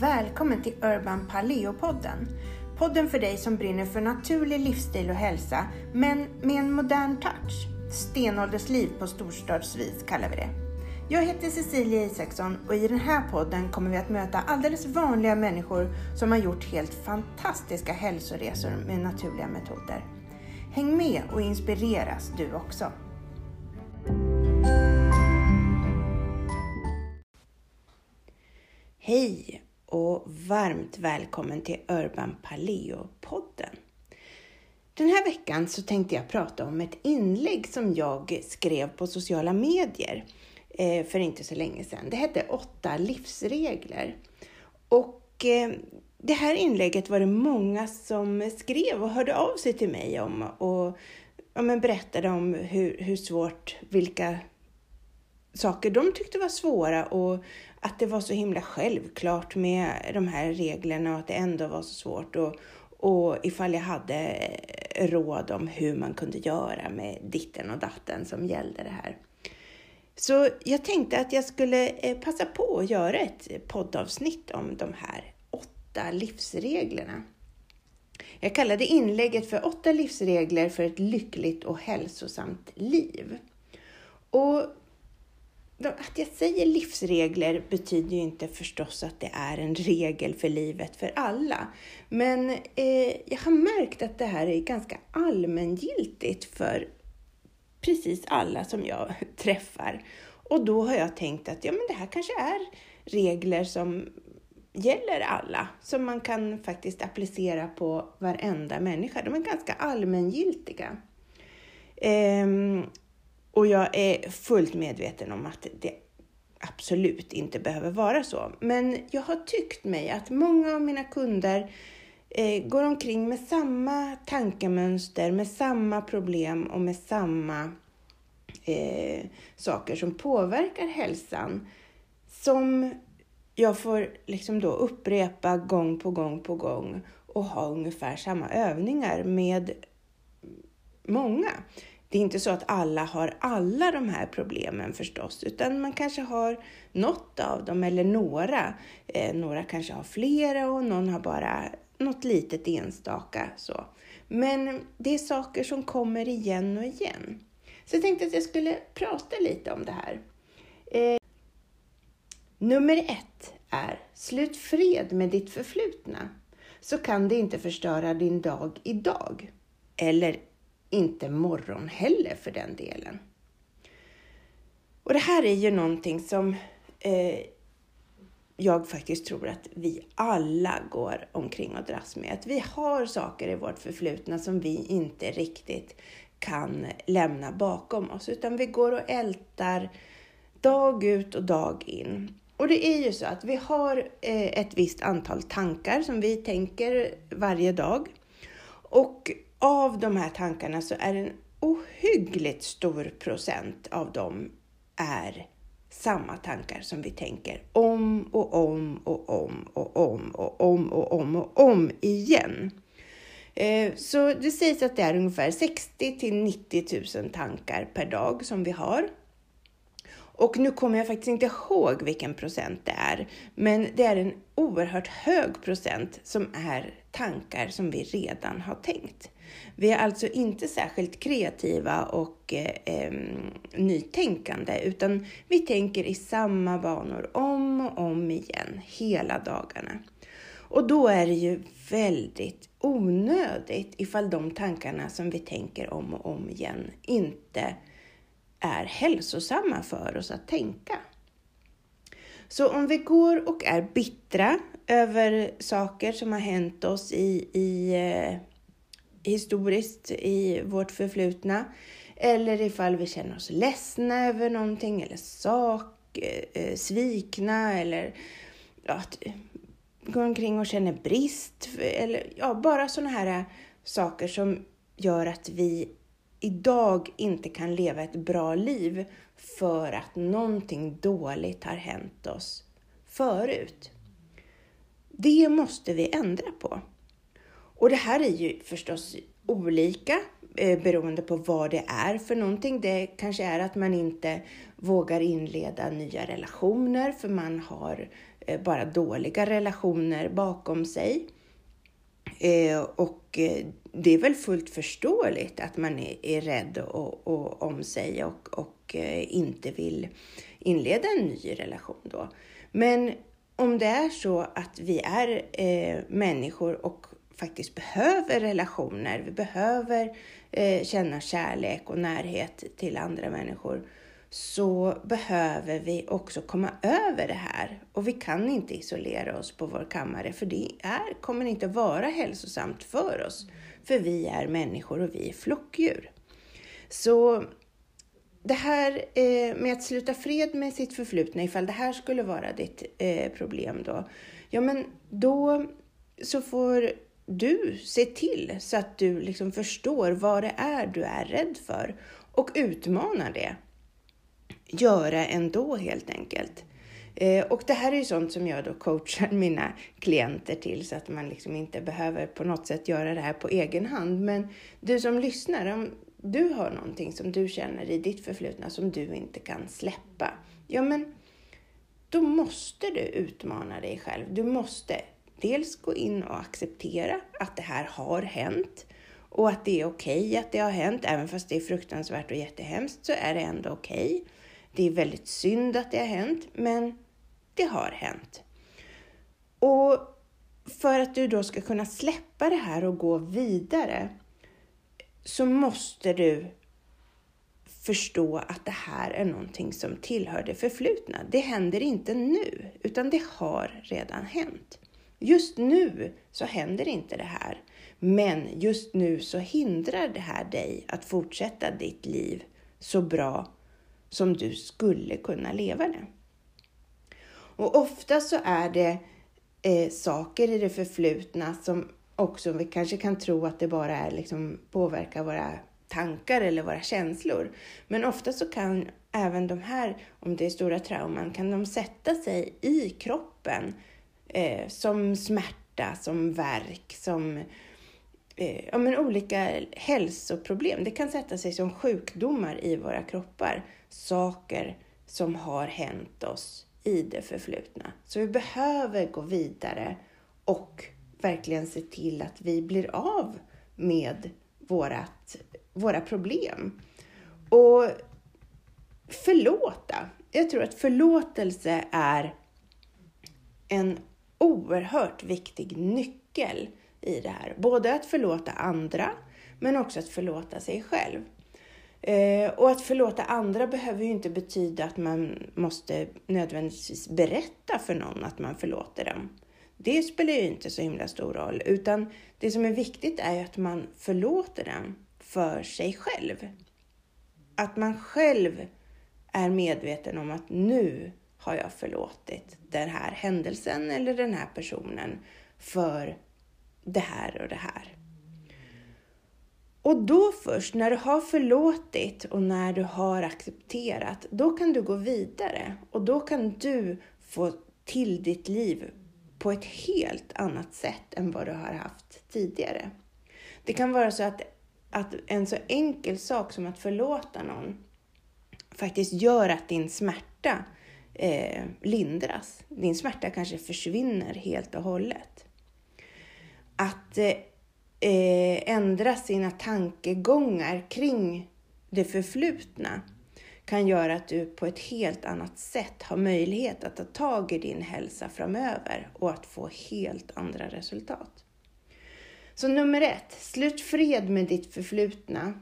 Välkommen till Urban Paleo-podden. Podden för dig som brinner för naturlig livsstil och hälsa, men med en modern touch. Stenåldersliv på storstadsvis kallar vi det. Jag heter Cecilia Isaksson och i den här podden kommer vi att möta alldeles vanliga människor som har gjort helt fantastiska hälsoresor med naturliga metoder. Häng med och inspireras du också. Hej och varmt välkommen till Urban Paleo-podden. Den här veckan så tänkte jag prata om ett inlägg som jag skrev på sociala medier eh, för inte så länge sedan. Det hette åtta livsregler. Och eh, det här inlägget var det många som skrev och hörde av sig till mig om och ja, men berättade om hur, hur svårt, vilka saker de tyckte var svåra och att det var så himla självklart med de här reglerna och att det ändå var så svårt. Och, och ifall jag hade eh, råd om hur man kunde göra med ditten och datten som gällde det här. Så jag tänkte att jag skulle eh, passa på att göra ett poddavsnitt om de här åtta livsreglerna. Jag kallade inlägget för åtta livsregler för ett lyckligt och hälsosamt liv. Och att jag säger livsregler betyder ju inte förstås att det är en regel för livet för alla. Men eh, jag har märkt att det här är ganska allmängiltigt för precis alla som jag träffar. Och då har jag tänkt att ja, men det här kanske är regler som gäller alla, som man kan faktiskt applicera på varenda människa. De är ganska allmängiltiga. Ehm, och jag är fullt medveten om att det absolut inte behöver vara så. Men jag har tyckt mig att många av mina kunder eh, går omkring med samma tankemönster, med samma problem och med samma eh, saker som påverkar hälsan. Som jag får liksom då upprepa gång på gång på gång och ha ungefär samma övningar med många. Det är inte så att alla har alla de här problemen förstås, utan man kanske har något av dem eller några. Eh, några kanske har flera och någon har bara något litet enstaka. Så. Men det är saker som kommer igen och igen. Så jag tänkte att jag skulle prata lite om det här. Eh, nummer ett är slut fred med ditt förflutna så kan det inte förstöra din dag idag. Eller inte morgon heller för den delen. Och det här är ju någonting som eh, jag faktiskt tror att vi alla går omkring och dras med. Att vi har saker i vårt förflutna som vi inte riktigt kan lämna bakom oss, utan vi går och ältar dag ut och dag in. Och det är ju så att vi har eh, ett visst antal tankar som vi tänker varje dag. Och av de här tankarna så är en ohyggligt stor procent av dem är samma tankar som vi tänker om och om och om och om och om och om och om igen. Eh, så det sägs att det är ungefär 60 till 90 000 tankar per dag som vi har. Och nu kommer jag faktiskt inte ihåg vilken procent det är, men det är en oerhört hög procent som är tankar som vi redan har tänkt. Vi är alltså inte särskilt kreativa och eh, nytänkande, utan vi tänker i samma banor om och om igen hela dagarna. Och då är det ju väldigt onödigt ifall de tankarna som vi tänker om och om igen inte är hälsosamma för oss att tänka. Så om vi går och är bittra över saker som har hänt oss i, i eh, historiskt i vårt förflutna, eller ifall vi känner oss ledsna över någonting eller sak, eh, svikna eller att gå omkring och känner brist eller ja, bara sådana här saker som gör att vi idag inte kan leva ett bra liv för att någonting dåligt har hänt oss förut. Det måste vi ändra på. Och det här är ju förstås olika eh, beroende på vad det är för någonting. Det kanske är att man inte vågar inleda nya relationer för man har eh, bara dåliga relationer bakom sig. Eh, och eh, det är väl fullt förståeligt att man är, är rädd och, och, om sig och, och eh, inte vill inleda en ny relation då. Men om det är så att vi är eh, människor och faktiskt behöver relationer, vi behöver eh, känna kärlek och närhet till andra människor, så behöver vi också komma över det här. Och vi kan inte isolera oss på vår kammare, för det är, kommer inte vara hälsosamt för oss. För vi är människor och vi är flockdjur. Så det här eh, med att sluta fred med sitt förflutna, ifall det här skulle vara ditt eh, problem då, ja men då så får du se till så att du liksom förstår vad det är du är rädd för och utmana det. Göra ändå helt enkelt. Eh, och det här är ju sånt som jag då coachar mina klienter till så att man liksom inte behöver på något sätt göra det här på egen hand. Men du som lyssnar, om du har någonting som du känner i ditt förflutna som du inte kan släppa, ja men då måste du utmana dig själv. Du måste dels gå in och acceptera att det här har hänt och att det är okej okay att det har hänt. Även fast det är fruktansvärt och jättehemskt så är det ändå okej. Okay. Det är väldigt synd att det har hänt, men det har hänt. Och för att du då ska kunna släppa det här och gå vidare så måste du förstå att det här är någonting som tillhör det förflutna. Det händer inte nu, utan det har redan hänt. Just nu så händer inte det här, men just nu så hindrar det här dig att fortsätta ditt liv så bra som du skulle kunna leva det. Och ofta så är det eh, saker i det förflutna som också vi kanske kan tro att det bara är liksom påverkar våra tankar eller våra känslor. Men ofta så kan även de här, om det är stora trauman, kan de sätta sig i kroppen eh, som smärta, som värk, som eh, ja, men olika hälsoproblem. Det kan sätta sig som sjukdomar i våra kroppar. Saker som har hänt oss i det förflutna. Så vi behöver gå vidare och verkligen se till att vi blir av med vårat, våra problem. Och förlåta. Jag tror att förlåtelse är en oerhört viktig nyckel i det här. Både att förlåta andra, men också att förlåta sig själv. Eh, och att förlåta andra behöver ju inte betyda att man måste nödvändigtvis berätta för någon att man förlåter dem. Det spelar ju inte så himla stor roll, utan det som är viktigt är ju att man förlåter dem för sig själv. Att man själv är medveten om att nu har jag förlåtit den här händelsen eller den här personen för det här och det här. Och då först, när du har förlåtit och när du har accepterat, då kan du gå vidare och då kan du få till ditt liv på ett helt annat sätt än vad du har haft tidigare. Det kan vara så att, att en så enkel sak som att förlåta någon faktiskt gör att din smärta eh, lindras. Din smärta kanske försvinner helt och hållet. Att eh, eh, ändra sina tankegångar kring det förflutna kan göra att du på ett helt annat sätt har möjlighet att ta tag i din hälsa framöver och att få helt andra resultat. Så nummer ett, slut fred med ditt förflutna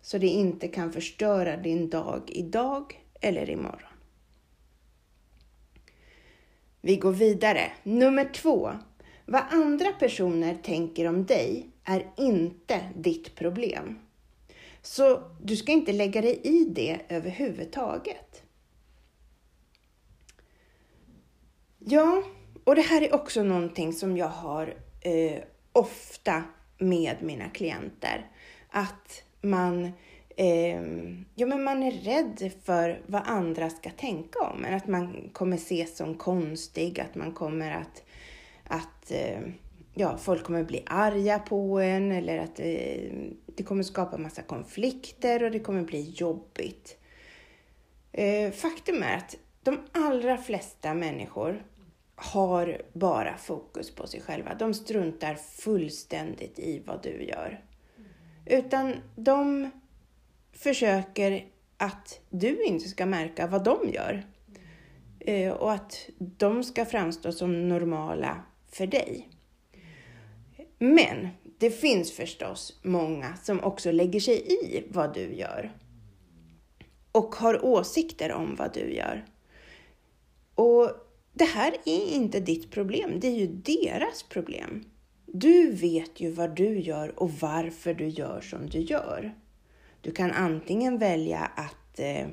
så det inte kan förstöra din dag idag eller imorgon. Vi går vidare. Nummer två. Vad andra personer tänker om dig är inte ditt problem. Så du ska inte lägga dig i det överhuvudtaget. Ja, och det här är också någonting som jag har eh, ofta med mina klienter. Att man, eh, ja, men man är rädd för vad andra ska tänka om en. Att man kommer ses som konstig, att man kommer att, att eh, ja, folk kommer bli arga på en eller att det, det kommer skapa massa konflikter och det kommer bli jobbigt. Eh, faktum är att de allra flesta människor har bara fokus på sig själva. De struntar fullständigt i vad du gör. Utan de försöker att du inte ska märka vad de gör. Eh, och att de ska framstå som normala för dig. Men det finns förstås många som också lägger sig i vad du gör. Och har åsikter om vad du gör. Och det här är inte ditt problem, det är ju deras problem. Du vet ju vad du gör och varför du gör som du gör. Du kan antingen välja att eh,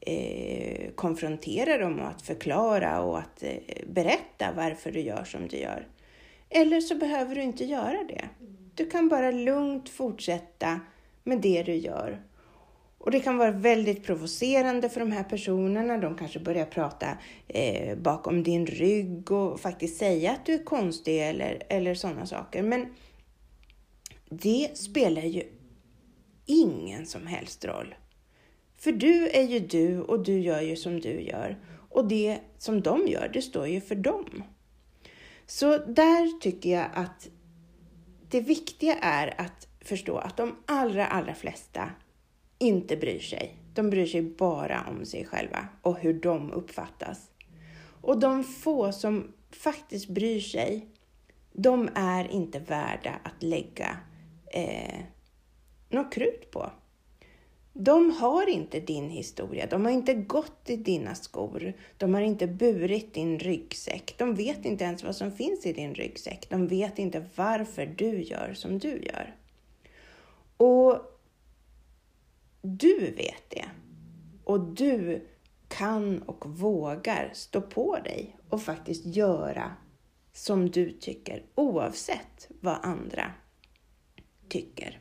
eh, konfrontera dem och att förklara och att eh, berätta varför du gör som du gör. Eller så behöver du inte göra det. Du kan bara lugnt fortsätta med det du gör. Och det kan vara väldigt provocerande för de här personerna. De kanske börjar prata eh, bakom din rygg och faktiskt säga att du är konstig eller, eller sådana saker. Men det spelar ju ingen som helst roll. För du är ju du och du gör ju som du gör. Och det som de gör, det står ju för dem. Så där tycker jag att det viktiga är att förstå att de allra, allra flesta inte bryr sig. De bryr sig bara om sig själva och hur de uppfattas. Och de få som faktiskt bryr sig, de är inte värda att lägga eh, något krut på. De har inte din historia, de har inte gått i dina skor, de har inte burit din ryggsäck, de vet inte ens vad som finns i din ryggsäck, de vet inte varför du gör som du gör. Och du vet det. Och du kan och vågar stå på dig och faktiskt göra som du tycker oavsett vad andra tycker.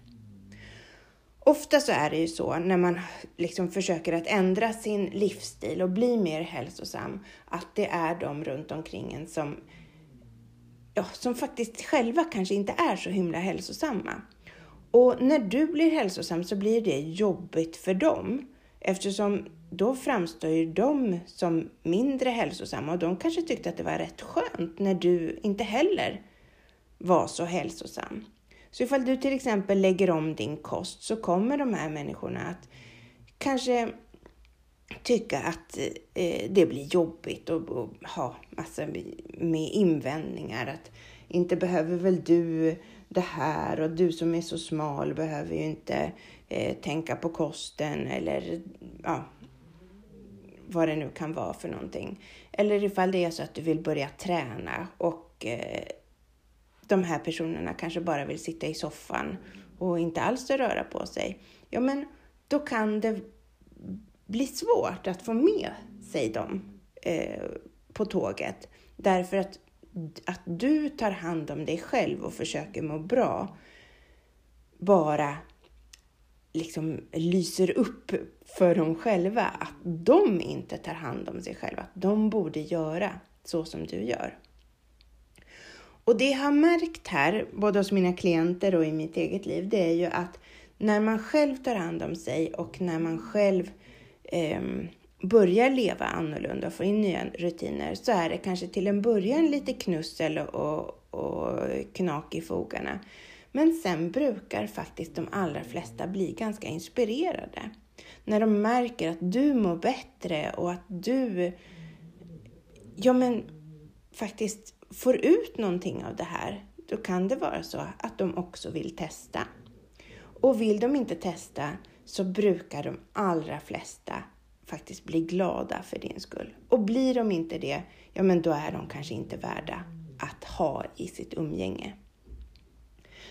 Ofta så är det ju så när man liksom försöker att ändra sin livsstil och bli mer hälsosam, att det är de runt omkring en som, ja, som faktiskt själva kanske inte är så himla hälsosamma. Och när du blir hälsosam så blir det jobbigt för dem eftersom då framstår ju de som mindre hälsosamma och de kanske tyckte att det var rätt skönt när du inte heller var så hälsosam. Så ifall du till exempel lägger om din kost så kommer de här människorna att kanske tycka att eh, det blir jobbigt och, och ha massor med invändningar. Att inte behöver väl du det här och du som är så smal behöver ju inte eh, tänka på kosten eller ja, vad det nu kan vara för någonting. Eller ifall det är så att du vill börja träna och eh, de här personerna kanske bara vill sitta i soffan och inte alls röra på sig. Ja, men då kan det bli svårt att få med sig dem eh, på tåget. Därför att, att du tar hand om dig själv och försöker må bra bara liksom lyser upp för dem själva att de inte tar hand om sig själva. Att de borde göra så som du gör. Och det jag har märkt här, både hos mina klienter och i mitt eget liv, det är ju att när man själv tar hand om sig och när man själv eh, börjar leva annorlunda och få in nya rutiner så är det kanske till en början lite knussel och, och knak i fogarna. Men sen brukar faktiskt de allra flesta bli ganska inspirerade. När de märker att du mår bättre och att du, ja men faktiskt får ut någonting av det här, då kan det vara så att de också vill testa. Och vill de inte testa så brukar de allra flesta faktiskt bli glada för din skull. Och blir de inte det, ja men då är de kanske inte värda att ha i sitt umgänge.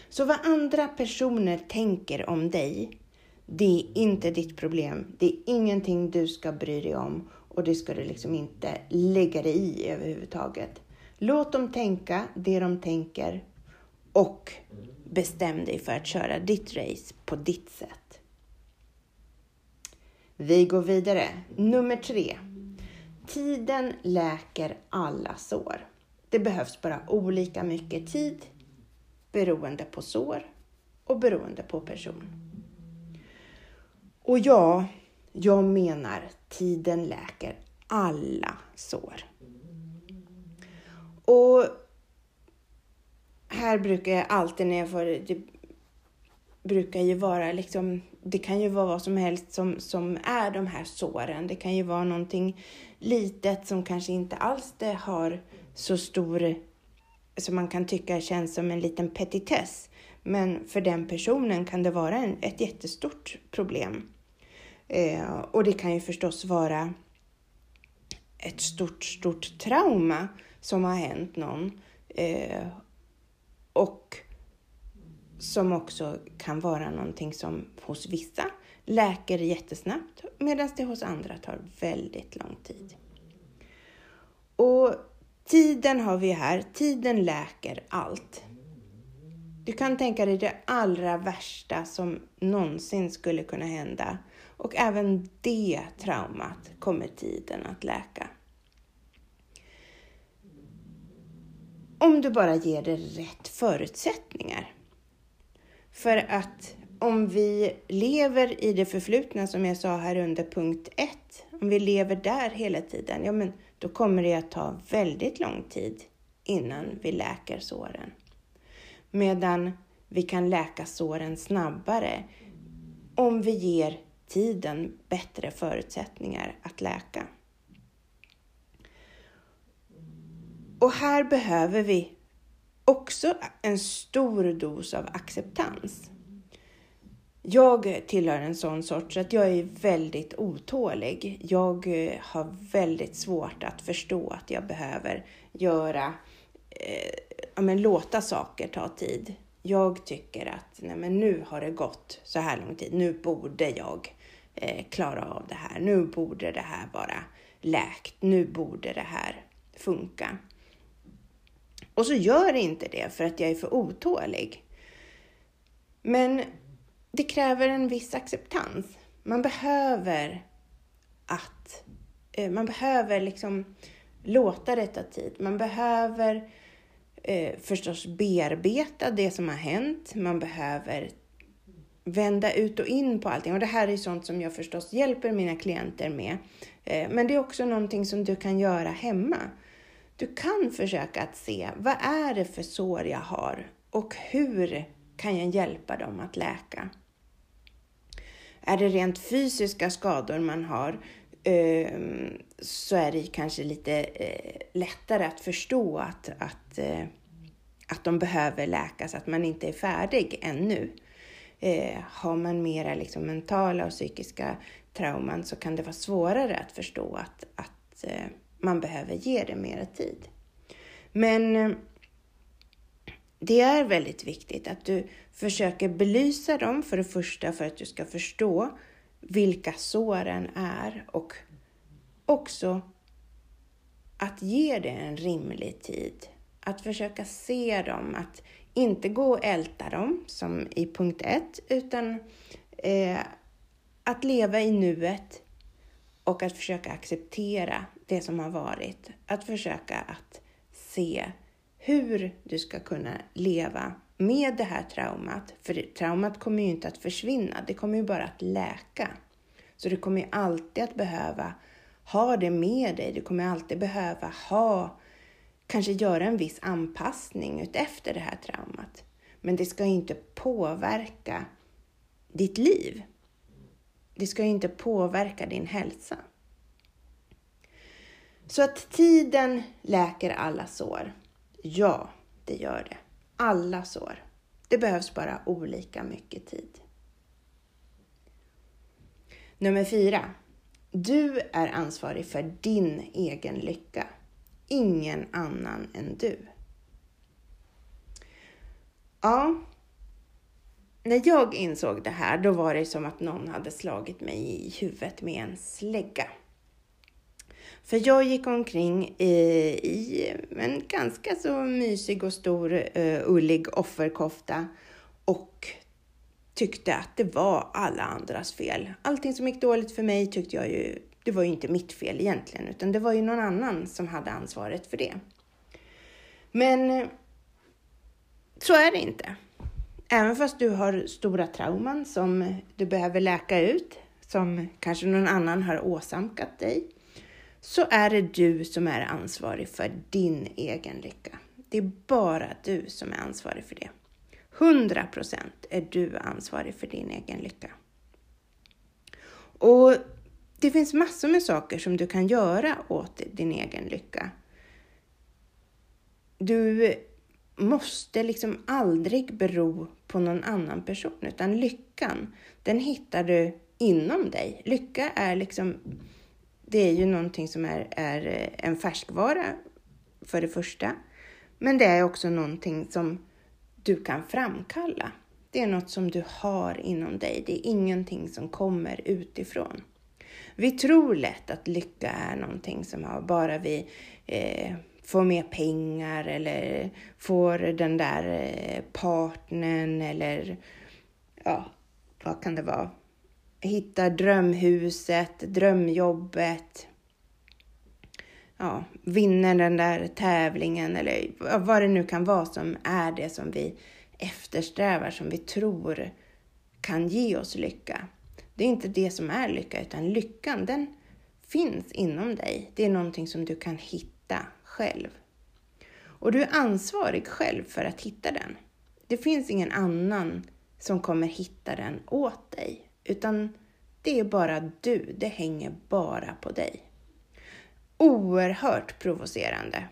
Så vad andra personer tänker om dig, det är inte ditt problem. Det är ingenting du ska bry dig om och det ska du liksom inte lägga dig i överhuvudtaget. Låt dem tänka det de tänker och bestäm dig för att köra ditt race på ditt sätt. Vi går vidare. Nummer tre. Tiden läker alla sår. Det behövs bara olika mycket tid beroende på sår och beroende på person. Och ja, jag menar tiden läker alla sår. Och här brukar jag alltid när jag får, det brukar ju vara liksom, det kan ju vara vad som helst som, som är de här såren. Det kan ju vara någonting litet som kanske inte alls det har så stor, som man kan tycka känns som en liten petitess. Men för den personen kan det vara en, ett jättestort problem. Eh, och det kan ju förstås vara ett stort, stort trauma som har hänt någon. Eh, och som också kan vara någonting som hos vissa läker jättesnabbt medan det hos andra tar väldigt lång tid. Och tiden har vi här. Tiden läker allt. Du kan tänka dig det allra värsta som någonsin skulle kunna hända och även det traumat kommer tiden att läka. Om du bara ger det rätt förutsättningar. För att om vi lever i det förflutna som jag sa här under punkt 1, om vi lever där hela tiden, ja men då kommer det att ta väldigt lång tid innan vi läker såren. Medan vi kan läka såren snabbare om vi ger tiden bättre förutsättningar att läka. Och här behöver vi också en stor dos av acceptans. Jag tillhör en sån sorts att jag är väldigt otålig. Jag eh, har väldigt svårt att förstå att jag behöver göra, eh, ja, men låta saker ta tid. Jag tycker att nej, men nu har det gått så här lång tid. Nu borde jag eh, klara av det här. Nu borde det här vara läkt. Nu borde det här funka. Och så gör det inte det för att jag är för otålig. Men det kräver en viss acceptans. Man behöver att eh, man behöver liksom låta det ta tid. Man behöver eh, förstås bearbeta det som har hänt. Man behöver vända ut och in på allting. Och det här är sånt som jag förstås hjälper mina klienter med. Eh, men det är också någonting som du kan göra hemma. Du kan försöka att se vad är det för sår jag har och hur kan jag hjälpa dem att läka? Är det rent fysiska skador man har ehm, så är det kanske lite eh, lättare att förstå att, att, eh, att de behöver läkas, att man inte är färdig ännu. Eh, har man mera liksom mentala och psykiska trauman så kan det vara svårare att förstå att, att man behöver ge det mer tid. Men eh, det är väldigt viktigt att du försöker belysa dem för det första för att du ska förstå vilka såren är och också att ge det en rimlig tid. Att försöka se dem, att inte gå och älta dem som i punkt ett, utan eh, att leva i nuet och att försöka acceptera det som har varit. Att försöka att se hur du ska kunna leva med det här traumat. För traumat kommer ju inte att försvinna, det kommer ju bara att läka. Så du kommer ju alltid att behöva ha det med dig. Du kommer alltid behöva ha, kanske göra en viss anpassning utefter det här traumat. Men det ska inte påverka ditt liv. Det ska inte påverka din hälsa. Så att tiden läker alla sår. Ja, det gör det. Alla sår. Det behövs bara olika mycket tid. Nummer fyra. Du är ansvarig för din egen lycka. Ingen annan än du. Ja, när jag insåg det här, då var det som att någon hade slagit mig i huvudet med en slägga. För jag gick omkring i, i en ganska så mysig och stor uh, ullig offerkofta och tyckte att det var alla andras fel. Allting som gick dåligt för mig tyckte jag ju, det var ju inte mitt fel egentligen, utan det var ju någon annan som hade ansvaret för det. Men eh, så är det inte. Även fast du har stora trauman som du behöver läka ut, som kanske någon annan har åsamkat dig, så är det du som är ansvarig för din egen lycka. Det är bara du som är ansvarig för det. 100% är du ansvarig för din egen lycka. Och det finns massor med saker som du kan göra åt din egen lycka. Du måste liksom aldrig bero på någon annan person, utan lyckan, den hittar du inom dig. Lycka är liksom, det är ju någonting som är, är eh, en färskvara för det första, men det är också någonting som du kan framkalla. Det är något som du har inom dig. Det är ingenting som kommer utifrån. Vi tror lätt att lycka är någonting som har bara vi eh, får mer pengar eller får den där eh, partnern eller ja, vad kan det vara? Hittar drömhuset, drömjobbet. Ja, vinner den där tävlingen eller vad det nu kan vara som är det som vi eftersträvar, som vi tror kan ge oss lycka. Det är inte det som är lycka, utan lyckan den finns inom dig. Det är någonting som du kan hitta själv. Och du är ansvarig själv för att hitta den. Det finns ingen annan som kommer hitta den åt dig, utan det är bara du. Det hänger bara på dig. Oerhört provocerande.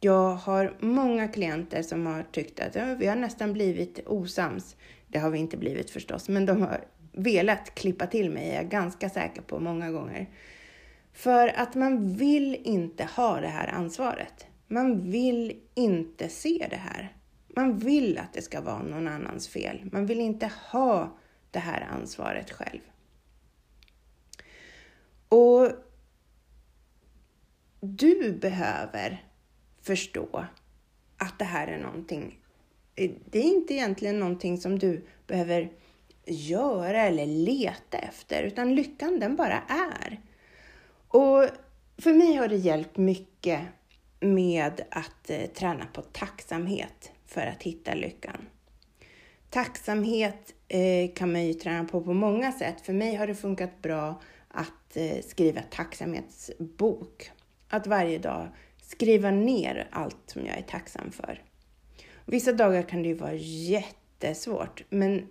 Jag har många klienter som har tyckt att ja, vi har nästan blivit osams. Det har vi inte blivit förstås, men de har velat klippa till mig, är jag ganska säker på många gånger. För att man vill inte ha det här ansvaret. Man vill inte se det här. Man vill att det ska vara någon annans fel. Man vill inte ha det här ansvaret själv. Och du behöver förstå att det här är någonting. Det är inte egentligen någonting som du behöver göra eller leta efter, utan lyckan den bara är. Och för mig har det hjälpt mycket med att eh, träna på tacksamhet för att hitta lyckan. Tacksamhet eh, kan man ju träna på på många sätt. För mig har det funkat bra att eh, skriva tacksamhetsbok. Att varje dag skriva ner allt som jag är tacksam för. Vissa dagar kan det ju vara jättesvårt, men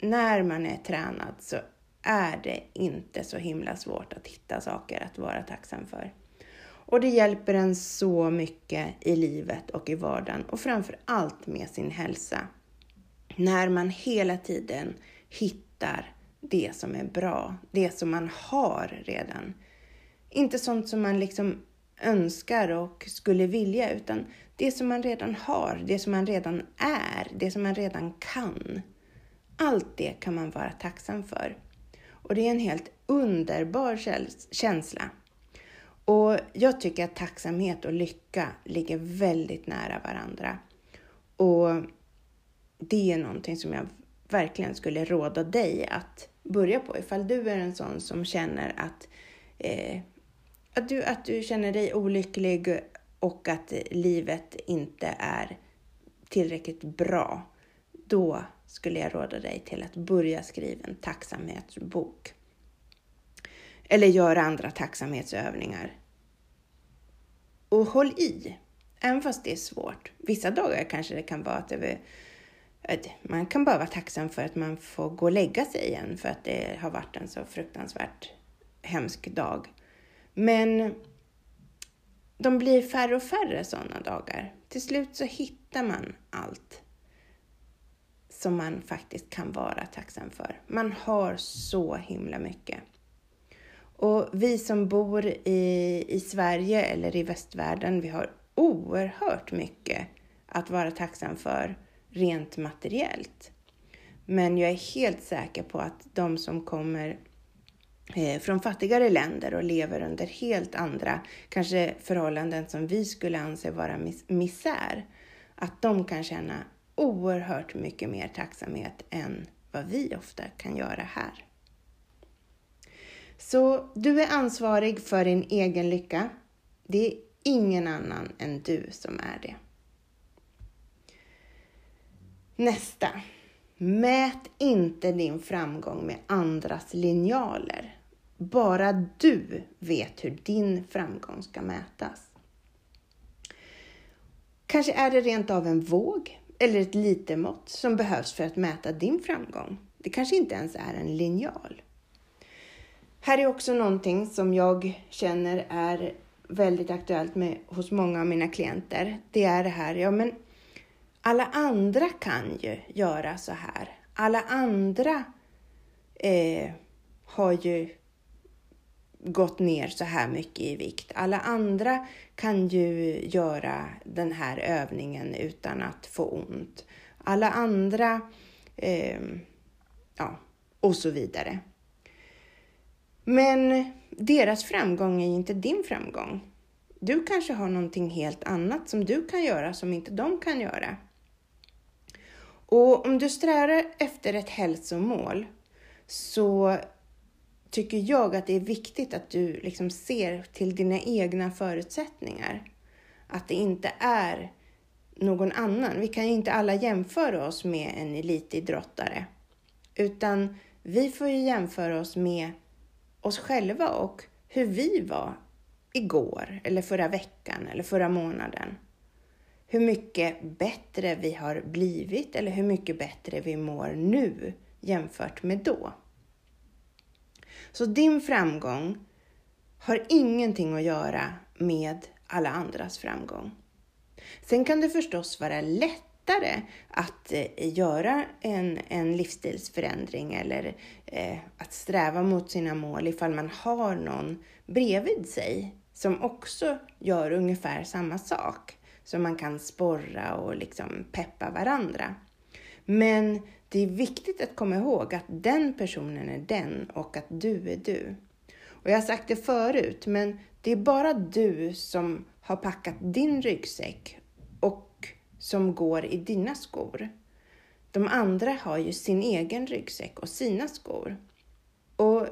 när man är tränad så är det inte så himla svårt att hitta saker att vara tacksam för. Och det hjälper en så mycket i livet och i vardagen och framför allt med sin hälsa. När man hela tiden hittar det som är bra, det som man har redan. Inte sånt som man liksom önskar och skulle vilja, utan det som man redan har, det som man redan är, det som man redan kan. Allt det kan man vara tacksam för. Och det är en helt underbar känsla. Och jag tycker att tacksamhet och lycka ligger väldigt nära varandra. Och det är någonting som jag verkligen skulle råda dig att börja på ifall du är en sån som känner att, eh, att, du, att du känner dig olycklig och att livet inte är tillräckligt bra. Då skulle jag råda dig till att börja skriva en tacksamhetsbok. Eller göra andra tacksamhetsövningar. Och håll i, även fast det är svårt. Vissa dagar kanske det kan vara att det man kan bara vara tacksam för att man får gå och lägga sig igen för att det har varit en så fruktansvärt hemsk dag. Men de blir färre och färre sådana dagar. Till slut så hittar man allt som man faktiskt kan vara tacksam för. Man har så himla mycket. Och vi som bor i, i Sverige eller i västvärlden, vi har oerhört mycket att vara tacksam för rent materiellt. Men jag är helt säker på att de som kommer eh, från fattigare länder och lever under helt andra, kanske förhållanden som vi skulle anse vara mis misär, att de kan känna oerhört mycket mer tacksamhet än vad vi ofta kan göra här. Så du är ansvarig för din egen lycka. Det är ingen annan än du som är det. Nästa. Mät inte din framgång med andras linjaler. Bara du vet hur din framgång ska mätas. Kanske är det rent av en våg eller ett litermått som behövs för att mäta din framgång. Det kanske inte ens är en linjal. Här är också någonting som jag känner är väldigt aktuellt med, hos många av mina klienter. Det är det här, ja men alla andra kan ju göra så här. Alla andra eh, har ju gått ner så här mycket i vikt. Alla andra kan ju göra den här övningen utan att få ont. Alla andra, eh, ja, och så vidare. Men deras framgång är ju inte din framgång. Du kanske har någonting helt annat som du kan göra som inte de kan göra. Och om du strävar efter ett hälsomål så tycker jag att det är viktigt att du liksom ser till dina egna förutsättningar. Att det inte är någon annan. Vi kan ju inte alla jämföra oss med en elitidrottare. Utan vi får ju jämföra oss med oss själva och hur vi var igår eller förra veckan eller förra månaden. Hur mycket bättre vi har blivit eller hur mycket bättre vi mår nu jämfört med då. Så din framgång har ingenting att göra med alla andras framgång. Sen kan det förstås vara lättare att eh, göra en, en livsstilsförändring eller eh, att sträva mot sina mål ifall man har någon bredvid sig som också gör ungefär samma sak. Så man kan sporra och liksom peppa varandra. Men det är viktigt att komma ihåg att den personen är den och att du är du. Och jag har sagt det förut, men det är bara du som har packat din ryggsäck och som går i dina skor. De andra har ju sin egen ryggsäck och sina skor. Och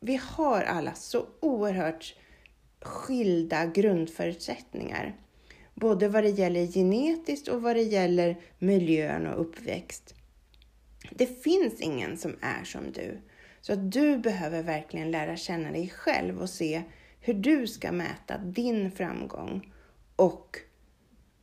vi har alla så oerhört skilda grundförutsättningar. Både vad det gäller genetiskt och vad det gäller miljön och uppväxt. Det finns ingen som är som du. Så att du behöver verkligen lära känna dig själv och se hur du ska mäta din framgång och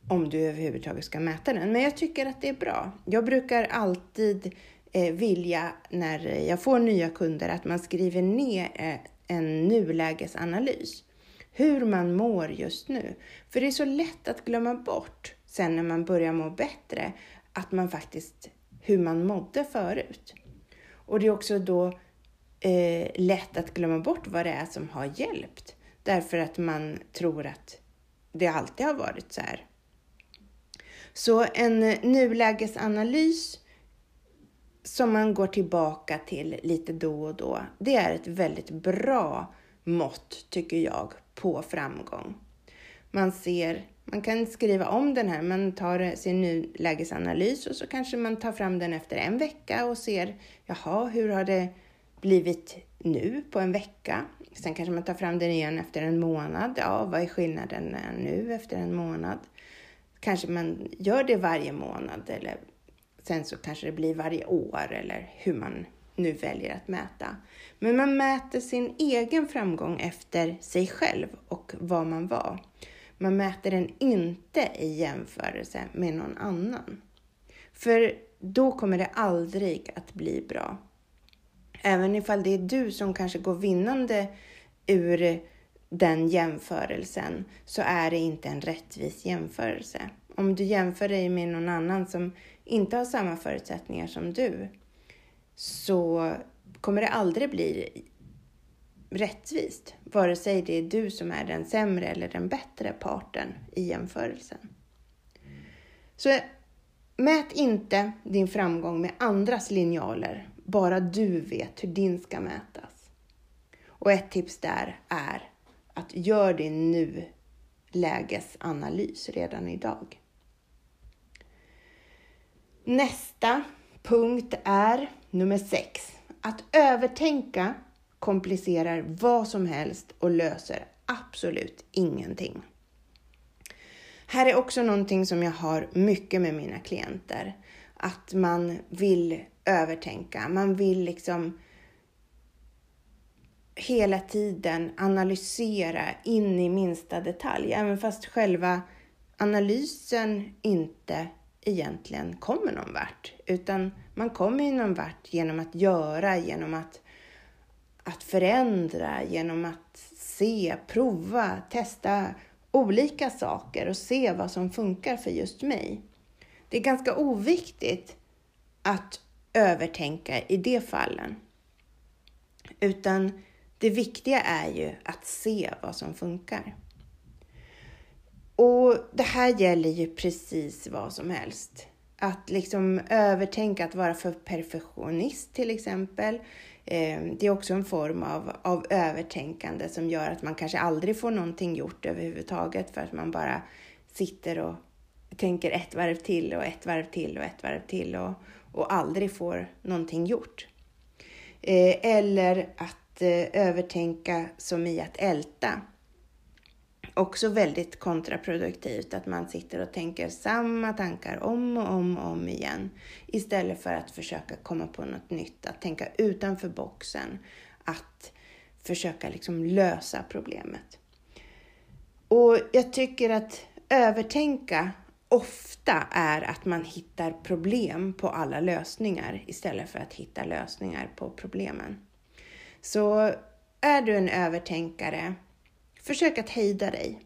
om du överhuvudtaget ska mäta den. Men jag tycker att det är bra. Jag brukar alltid eh, vilja när jag får nya kunder att man skriver ner eh, en nulägesanalys. Hur man mår just nu. För det är så lätt att glömma bort sen när man börjar må bättre att man faktiskt hur man mådde förut. Och det är också då eh, lätt att glömma bort vad det är som har hjälpt. Därför att man tror att det alltid har varit så här. Så en nulägesanalys som man går tillbaka till lite då och då, det är ett väldigt bra mått, tycker jag, på framgång. Man ser man kan skriva om den här, man tar sin nulägesanalys och så kanske man tar fram den efter en vecka och ser, jaha, hur har det blivit nu på en vecka? Sen kanske man tar fram den igen efter en månad. Ja, vad är skillnaden nu efter en månad? Kanske man gör det varje månad eller sen så kanske det blir varje år eller hur man nu väljer att mäta. Men man mäter sin egen framgång efter sig själv och vad man var. Man mäter den inte i jämförelse med någon annan. För då kommer det aldrig att bli bra. Även ifall det är du som kanske går vinnande ur den jämförelsen så är det inte en rättvis jämförelse. Om du jämför dig med någon annan som inte har samma förutsättningar som du så kommer det aldrig bli rättvist, vare sig det är du som är den sämre eller den bättre parten i jämförelsen. Så mät inte din framgång med andras linjaler, bara du vet hur din ska mätas. Och ett tips där är att gör din nulägesanalys redan idag. Nästa punkt är nummer sex. Att övertänka komplicerar vad som helst och löser absolut ingenting. Här är också någonting som jag har mycket med mina klienter. att man vill övertänka. Man vill liksom hela tiden analysera in i minsta detalj, även fast själva analysen inte egentligen kommer någon vart, utan man kommer ju någon vart genom att göra, genom att, att förändra, genom att se, prova, testa olika saker och se vad som funkar för just mig. Det är ganska oviktigt att övertänka i de fallen. Utan det viktiga är ju att se vad som funkar. Och det här gäller ju precis vad som helst. Att liksom övertänka, att vara för perfektionist till exempel. Eh, det är också en form av, av övertänkande som gör att man kanske aldrig får någonting gjort överhuvudtaget för att man bara sitter och tänker ett varv till och ett varv till och ett varv till och, och aldrig får någonting gjort. Eh, eller att eh, övertänka som i att älta. Också väldigt kontraproduktivt att man sitter och tänker samma tankar om och om och om igen istället för att försöka komma på något nytt, att tänka utanför boxen, att försöka liksom lösa problemet. Och jag tycker att övertänka ofta är att man hittar problem på alla lösningar istället för att hitta lösningar på problemen. Så är du en övertänkare, försök att hejda dig.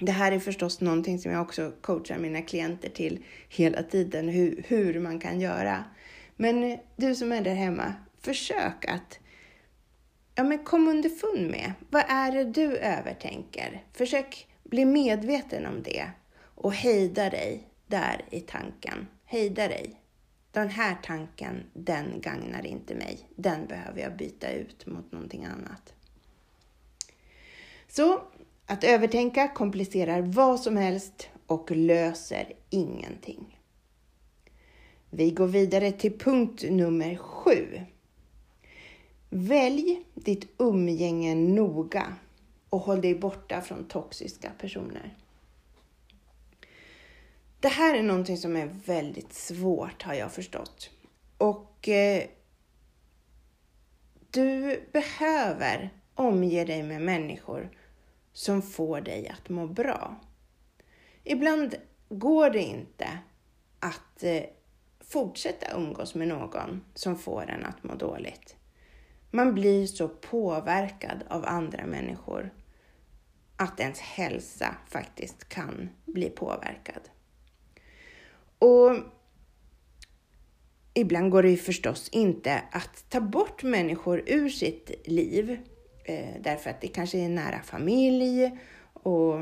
Det här är förstås någonting som jag också coachar mina klienter till hela tiden, hur, hur man kan göra. Men du som är där hemma, försök att ja, men kom underfund med vad är det du övertänker. Försök bli medveten om det och hejda dig där i tanken. Hejda dig. Den här tanken, den gagnar inte mig. Den behöver jag byta ut mot någonting annat. Så att övertänka komplicerar vad som helst och löser ingenting. Vi går vidare till punkt nummer sju. Välj ditt umgänge noga och håll dig borta från toxiska personer. Det här är någonting som är väldigt svårt har jag förstått. Och eh, du behöver omge dig med människor som får dig att må bra. Ibland går det inte att eh, fortsätta umgås med någon som får en att må dåligt. Man blir så påverkad av andra människor att ens hälsa faktiskt kan bli påverkad. Och ibland går det ju förstås inte att ta bort människor ur sitt liv eh, därför att det kanske är nära familj och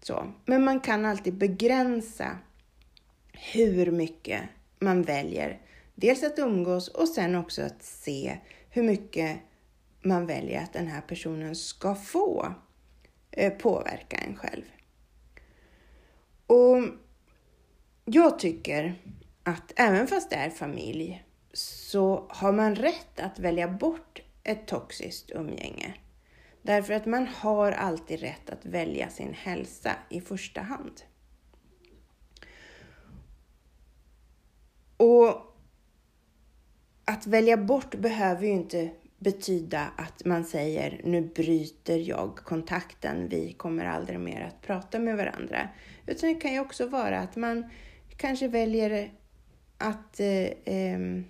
så. Men man kan alltid begränsa hur mycket man väljer. Dels att umgås och sen också att se hur mycket man väljer att den här personen ska få eh, påverka en själv. Och jag tycker att även fast det är familj så har man rätt att välja bort ett toxiskt umgänge. Därför att man har alltid rätt att välja sin hälsa i första hand. Och att välja bort behöver ju inte betyda att man säger nu bryter jag kontakten, vi kommer aldrig mer att prata med varandra. Utan det kan ju också vara att man kanske väljer att, eh, ehm,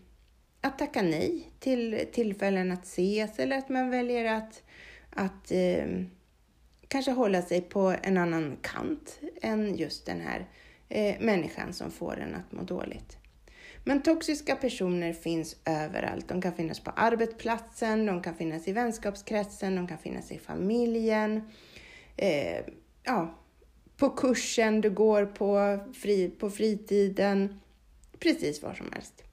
att tacka nej till tillfällen att ses eller att man väljer att, att eh, kanske hålla sig på en annan kant än just den här eh, människan som får en att må dåligt. Men toxiska personer finns överallt. De kan finnas på arbetsplatsen, de kan finnas i vänskapskretsen, de kan finnas i familjen. Eh, ja, på kursen du går på, fri, på fritiden, precis var som helst.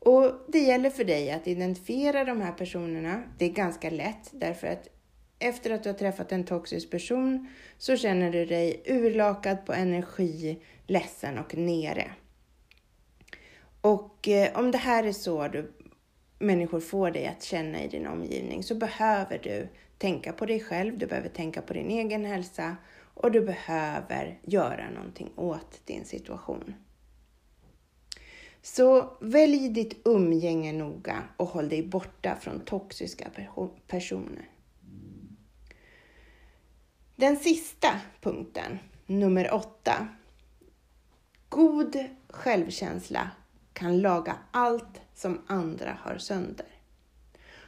Och det gäller för dig att identifiera de här personerna. Det är ganska lätt därför att efter att du har träffat en toxisk person så känner du dig urlakad på energi, ledsen och nere. Och eh, om det här är så du, människor får dig att känna i din omgivning så behöver du tänka på dig själv, du behöver tänka på din egen hälsa och du behöver göra någonting åt din situation. Så välj ditt umgänge noga och håll dig borta från toxiska personer. Den sista punkten, nummer åtta. God självkänsla kan laga allt som andra har sönder.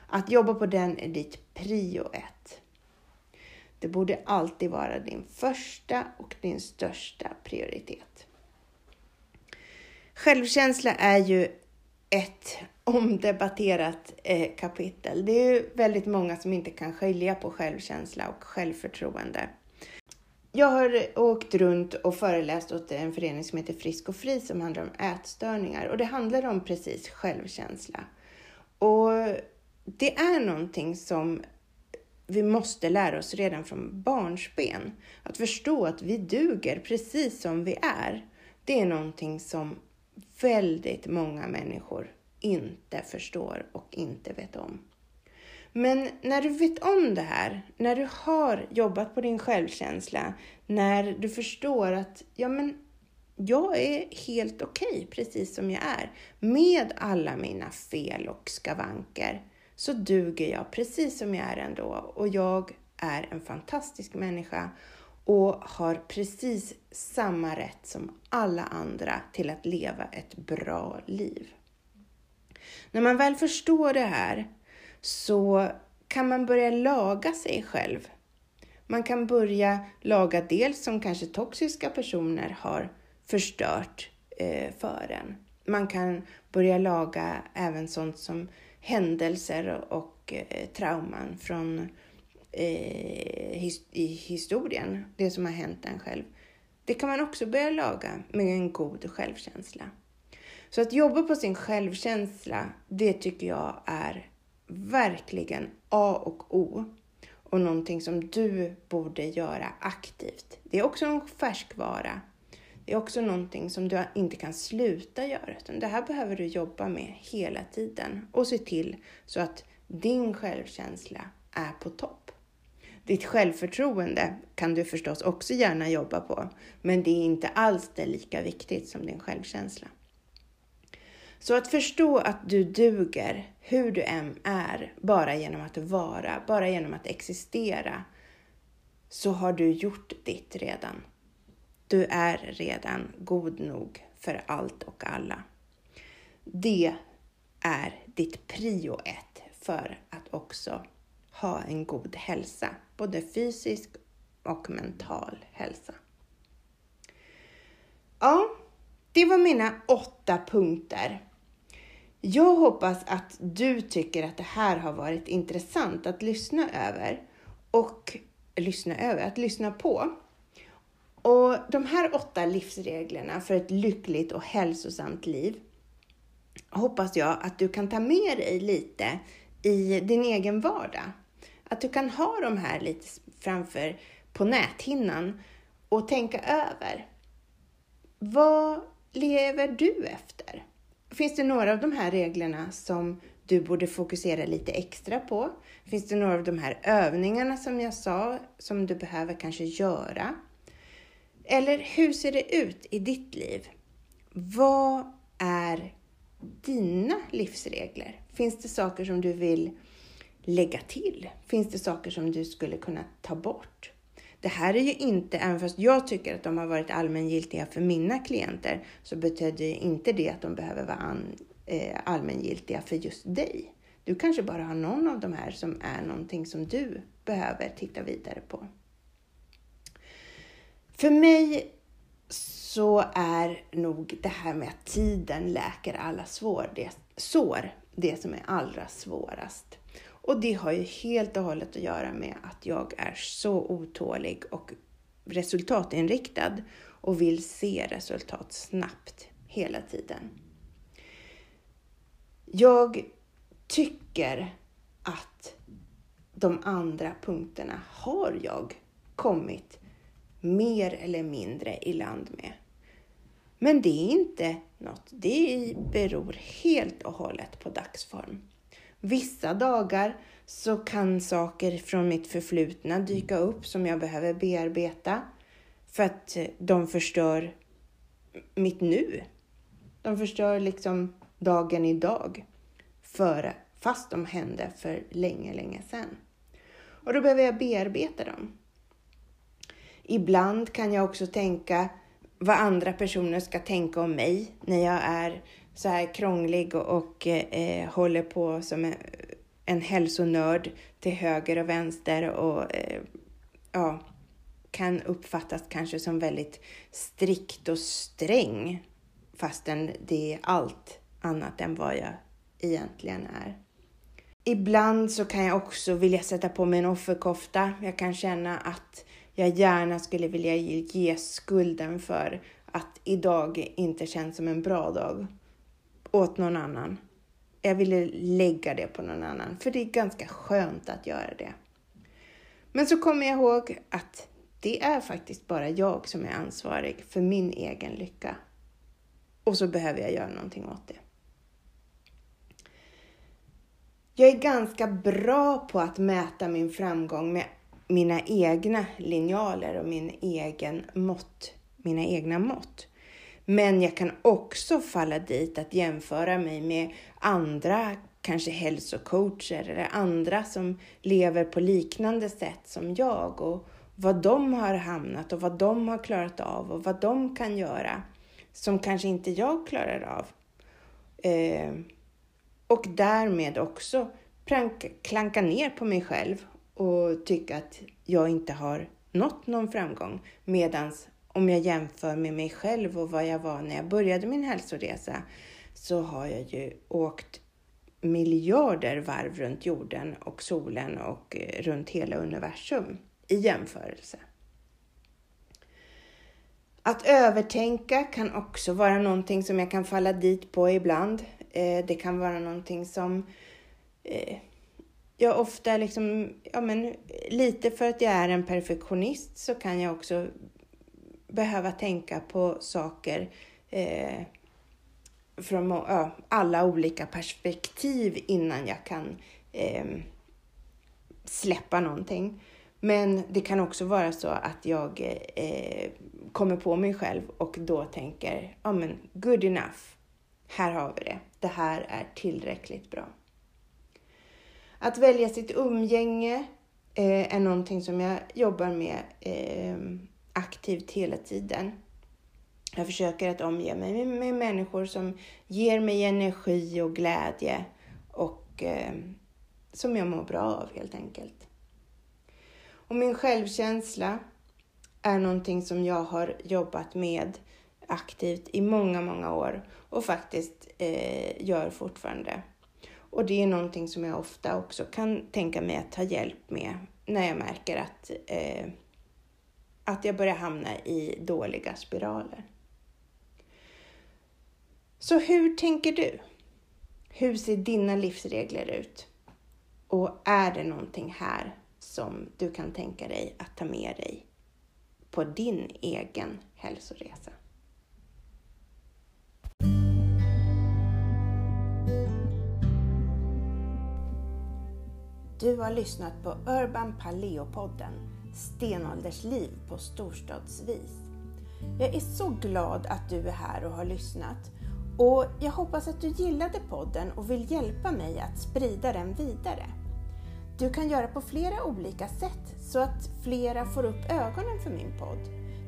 Att jobba på den är ditt prio ett. Det borde alltid vara din första och din största prioritet. Självkänsla är ju ett omdebatterat eh, kapitel. Det är ju väldigt många som inte kan skilja på självkänsla och självförtroende. Jag har åkt runt och föreläst åt en förening som heter Frisk och Fri som handlar om ätstörningar och det handlar om precis självkänsla. Och det är någonting som vi måste lära oss redan från barnsben. Att förstå att vi duger precis som vi är. Det är någonting som väldigt många människor inte förstår och inte vet om. Men när du vet om det här, när du har jobbat på din självkänsla, när du förstår att ja, men jag är helt okej okay, precis som jag är, med alla mina fel och skavanker, så duger jag precis som jag är ändå och jag är en fantastisk människa och har precis samma rätt som alla andra till att leva ett bra liv. När man väl förstår det här så kan man börja laga sig själv. Man kan börja laga dels som kanske toxiska personer har förstört eh, för en. Man kan börja laga även sånt som händelser och eh, trauman från eh, his i historien, det som har hänt en själv. Det kan man också börja laga med en god självkänsla. Så att jobba på sin självkänsla, det tycker jag är verkligen A och O och någonting som du borde göra aktivt. Det är också en färskvara. Det är också någonting som du inte kan sluta göra, utan det här behöver du jobba med hela tiden och se till så att din självkänsla är på topp. Ditt självförtroende kan du förstås också gärna jobba på, men det är inte alls det lika viktigt som din självkänsla. Så att förstå att du duger hur du än är, bara genom att vara, bara genom att existera, så har du gjort ditt redan. Du är redan god nog för allt och alla. Det är ditt prio ett för att också ha en god hälsa, både fysisk och mental hälsa. Ja, det var mina åtta punkter jag hoppas att du tycker att det här har varit intressant att lyssna över och lyssna över, att lyssna på. Och de här åtta livsreglerna för ett lyckligt och hälsosamt liv hoppas jag att du kan ta med dig lite i din egen vardag. Att du kan ha de här lite framför på näthinnan och tänka över. Vad lever du efter? Finns det några av de här reglerna som du borde fokusera lite extra på? Finns det några av de här övningarna som jag sa som du behöver kanske göra? Eller hur ser det ut i ditt liv? Vad är dina livsregler? Finns det saker som du vill lägga till? Finns det saker som du skulle kunna ta bort? Det här är ju inte, även fast jag tycker att de har varit allmängiltiga för mina klienter, så betyder inte det att de behöver vara an, eh, allmängiltiga för just dig. Du kanske bara har någon av de här som är någonting som du behöver titta vidare på. För mig så är nog det här med att tiden läker alla svår, det, sår det som är allra svårast. Och det har ju helt och hållet att göra med att jag är så otålig och resultatinriktad och vill se resultat snabbt hela tiden. Jag tycker att de andra punkterna har jag kommit mer eller mindre i land med. Men det är inte något, det beror helt och hållet på dagsform. Vissa dagar så kan saker från mitt förflutna dyka upp som jag behöver bearbeta för att eh, de förstör mitt nu. De förstör liksom dagen idag, för, fast de hände för länge, länge sedan. Och då behöver jag bearbeta dem. Ibland kan jag också tänka vad andra personer ska tänka om mig när jag är så här krånglig och, och eh, håller på som en, en hälsonörd till höger och vänster och eh, ja, kan uppfattas kanske som väldigt strikt och sträng fastän det är allt annat än vad jag egentligen är. Ibland så kan jag också vilja sätta på mig en offerkofta. Jag kan känna att jag gärna skulle vilja ge skulden för att idag inte känns som en bra dag åt någon annan. Jag ville lägga det på någon annan, för det är ganska skönt att göra det. Men så kommer jag ihåg att det är faktiskt bara jag som är ansvarig för min egen lycka. Och så behöver jag göra någonting åt det. Jag är ganska bra på att mäta min framgång med mina egna linjaler och min egen mått, mina egna mått. Men jag kan också falla dit att jämföra mig med andra, kanske hälsocoacher eller andra som lever på liknande sätt som jag och vad de har hamnat och vad de har klarat av och vad de kan göra som kanske inte jag klarar av. Eh, och därmed också klanka ner på mig själv och tycka att jag inte har nått någon framgång. Medans om jag jämför med mig själv och vad jag var när jag började min hälsoresa så har jag ju åkt miljarder varv runt jorden och solen och eh, runt hela universum i jämförelse. Att övertänka kan också vara någonting som jag kan falla dit på ibland. Eh, det kan vara någonting som eh, jag ofta liksom, ja men lite för att jag är en perfektionist så kan jag också behöva tänka på saker eh, från ja, alla olika perspektiv innan jag kan eh, släppa någonting. Men det kan också vara så att jag eh, kommer på mig själv och då tänker, ja men good enough. Här har vi det. Det här är tillräckligt bra. Att välja sitt umgänge eh, är någonting som jag jobbar med eh, aktivt hela tiden. Jag försöker att omge mig med, människor som ger mig energi och glädje och eh, som jag mår bra av helt enkelt. Och min självkänsla är någonting som jag har jobbat med aktivt i många, många år och faktiskt eh, gör fortfarande. Och det är någonting som jag ofta också kan tänka mig att ta hjälp med när jag märker att, eh, att jag börjar hamna i dåliga spiraler. Så hur tänker du? Hur ser dina livsregler ut? Och är det någonting här som du kan tänka dig att ta med dig på din egen hälsoresa? Du har lyssnat på Urban Paleo-podden Stenåldersliv på storstadsvis. Jag är så glad att du är här och har lyssnat och jag hoppas att du gillade podden och vill hjälpa mig att sprida den vidare. Du kan göra på flera olika sätt så att flera får upp ögonen för min podd.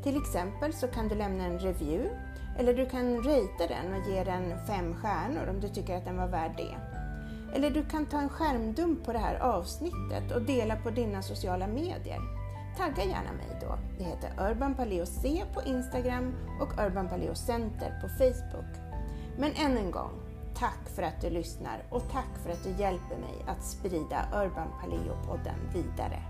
Till exempel så kan du lämna en review eller du kan ratea den och ge den fem stjärnor om du tycker att den var värd det. Eller du kan ta en skärmdump på det här avsnittet och dela på dina sociala medier. Tagga gärna mig då. Det heter Urban Paleo C på Instagram och Urban Paleo Center på Facebook. Men än en gång, tack för att du lyssnar och tack för att du hjälper mig att sprida Urban Paleo-podden vidare.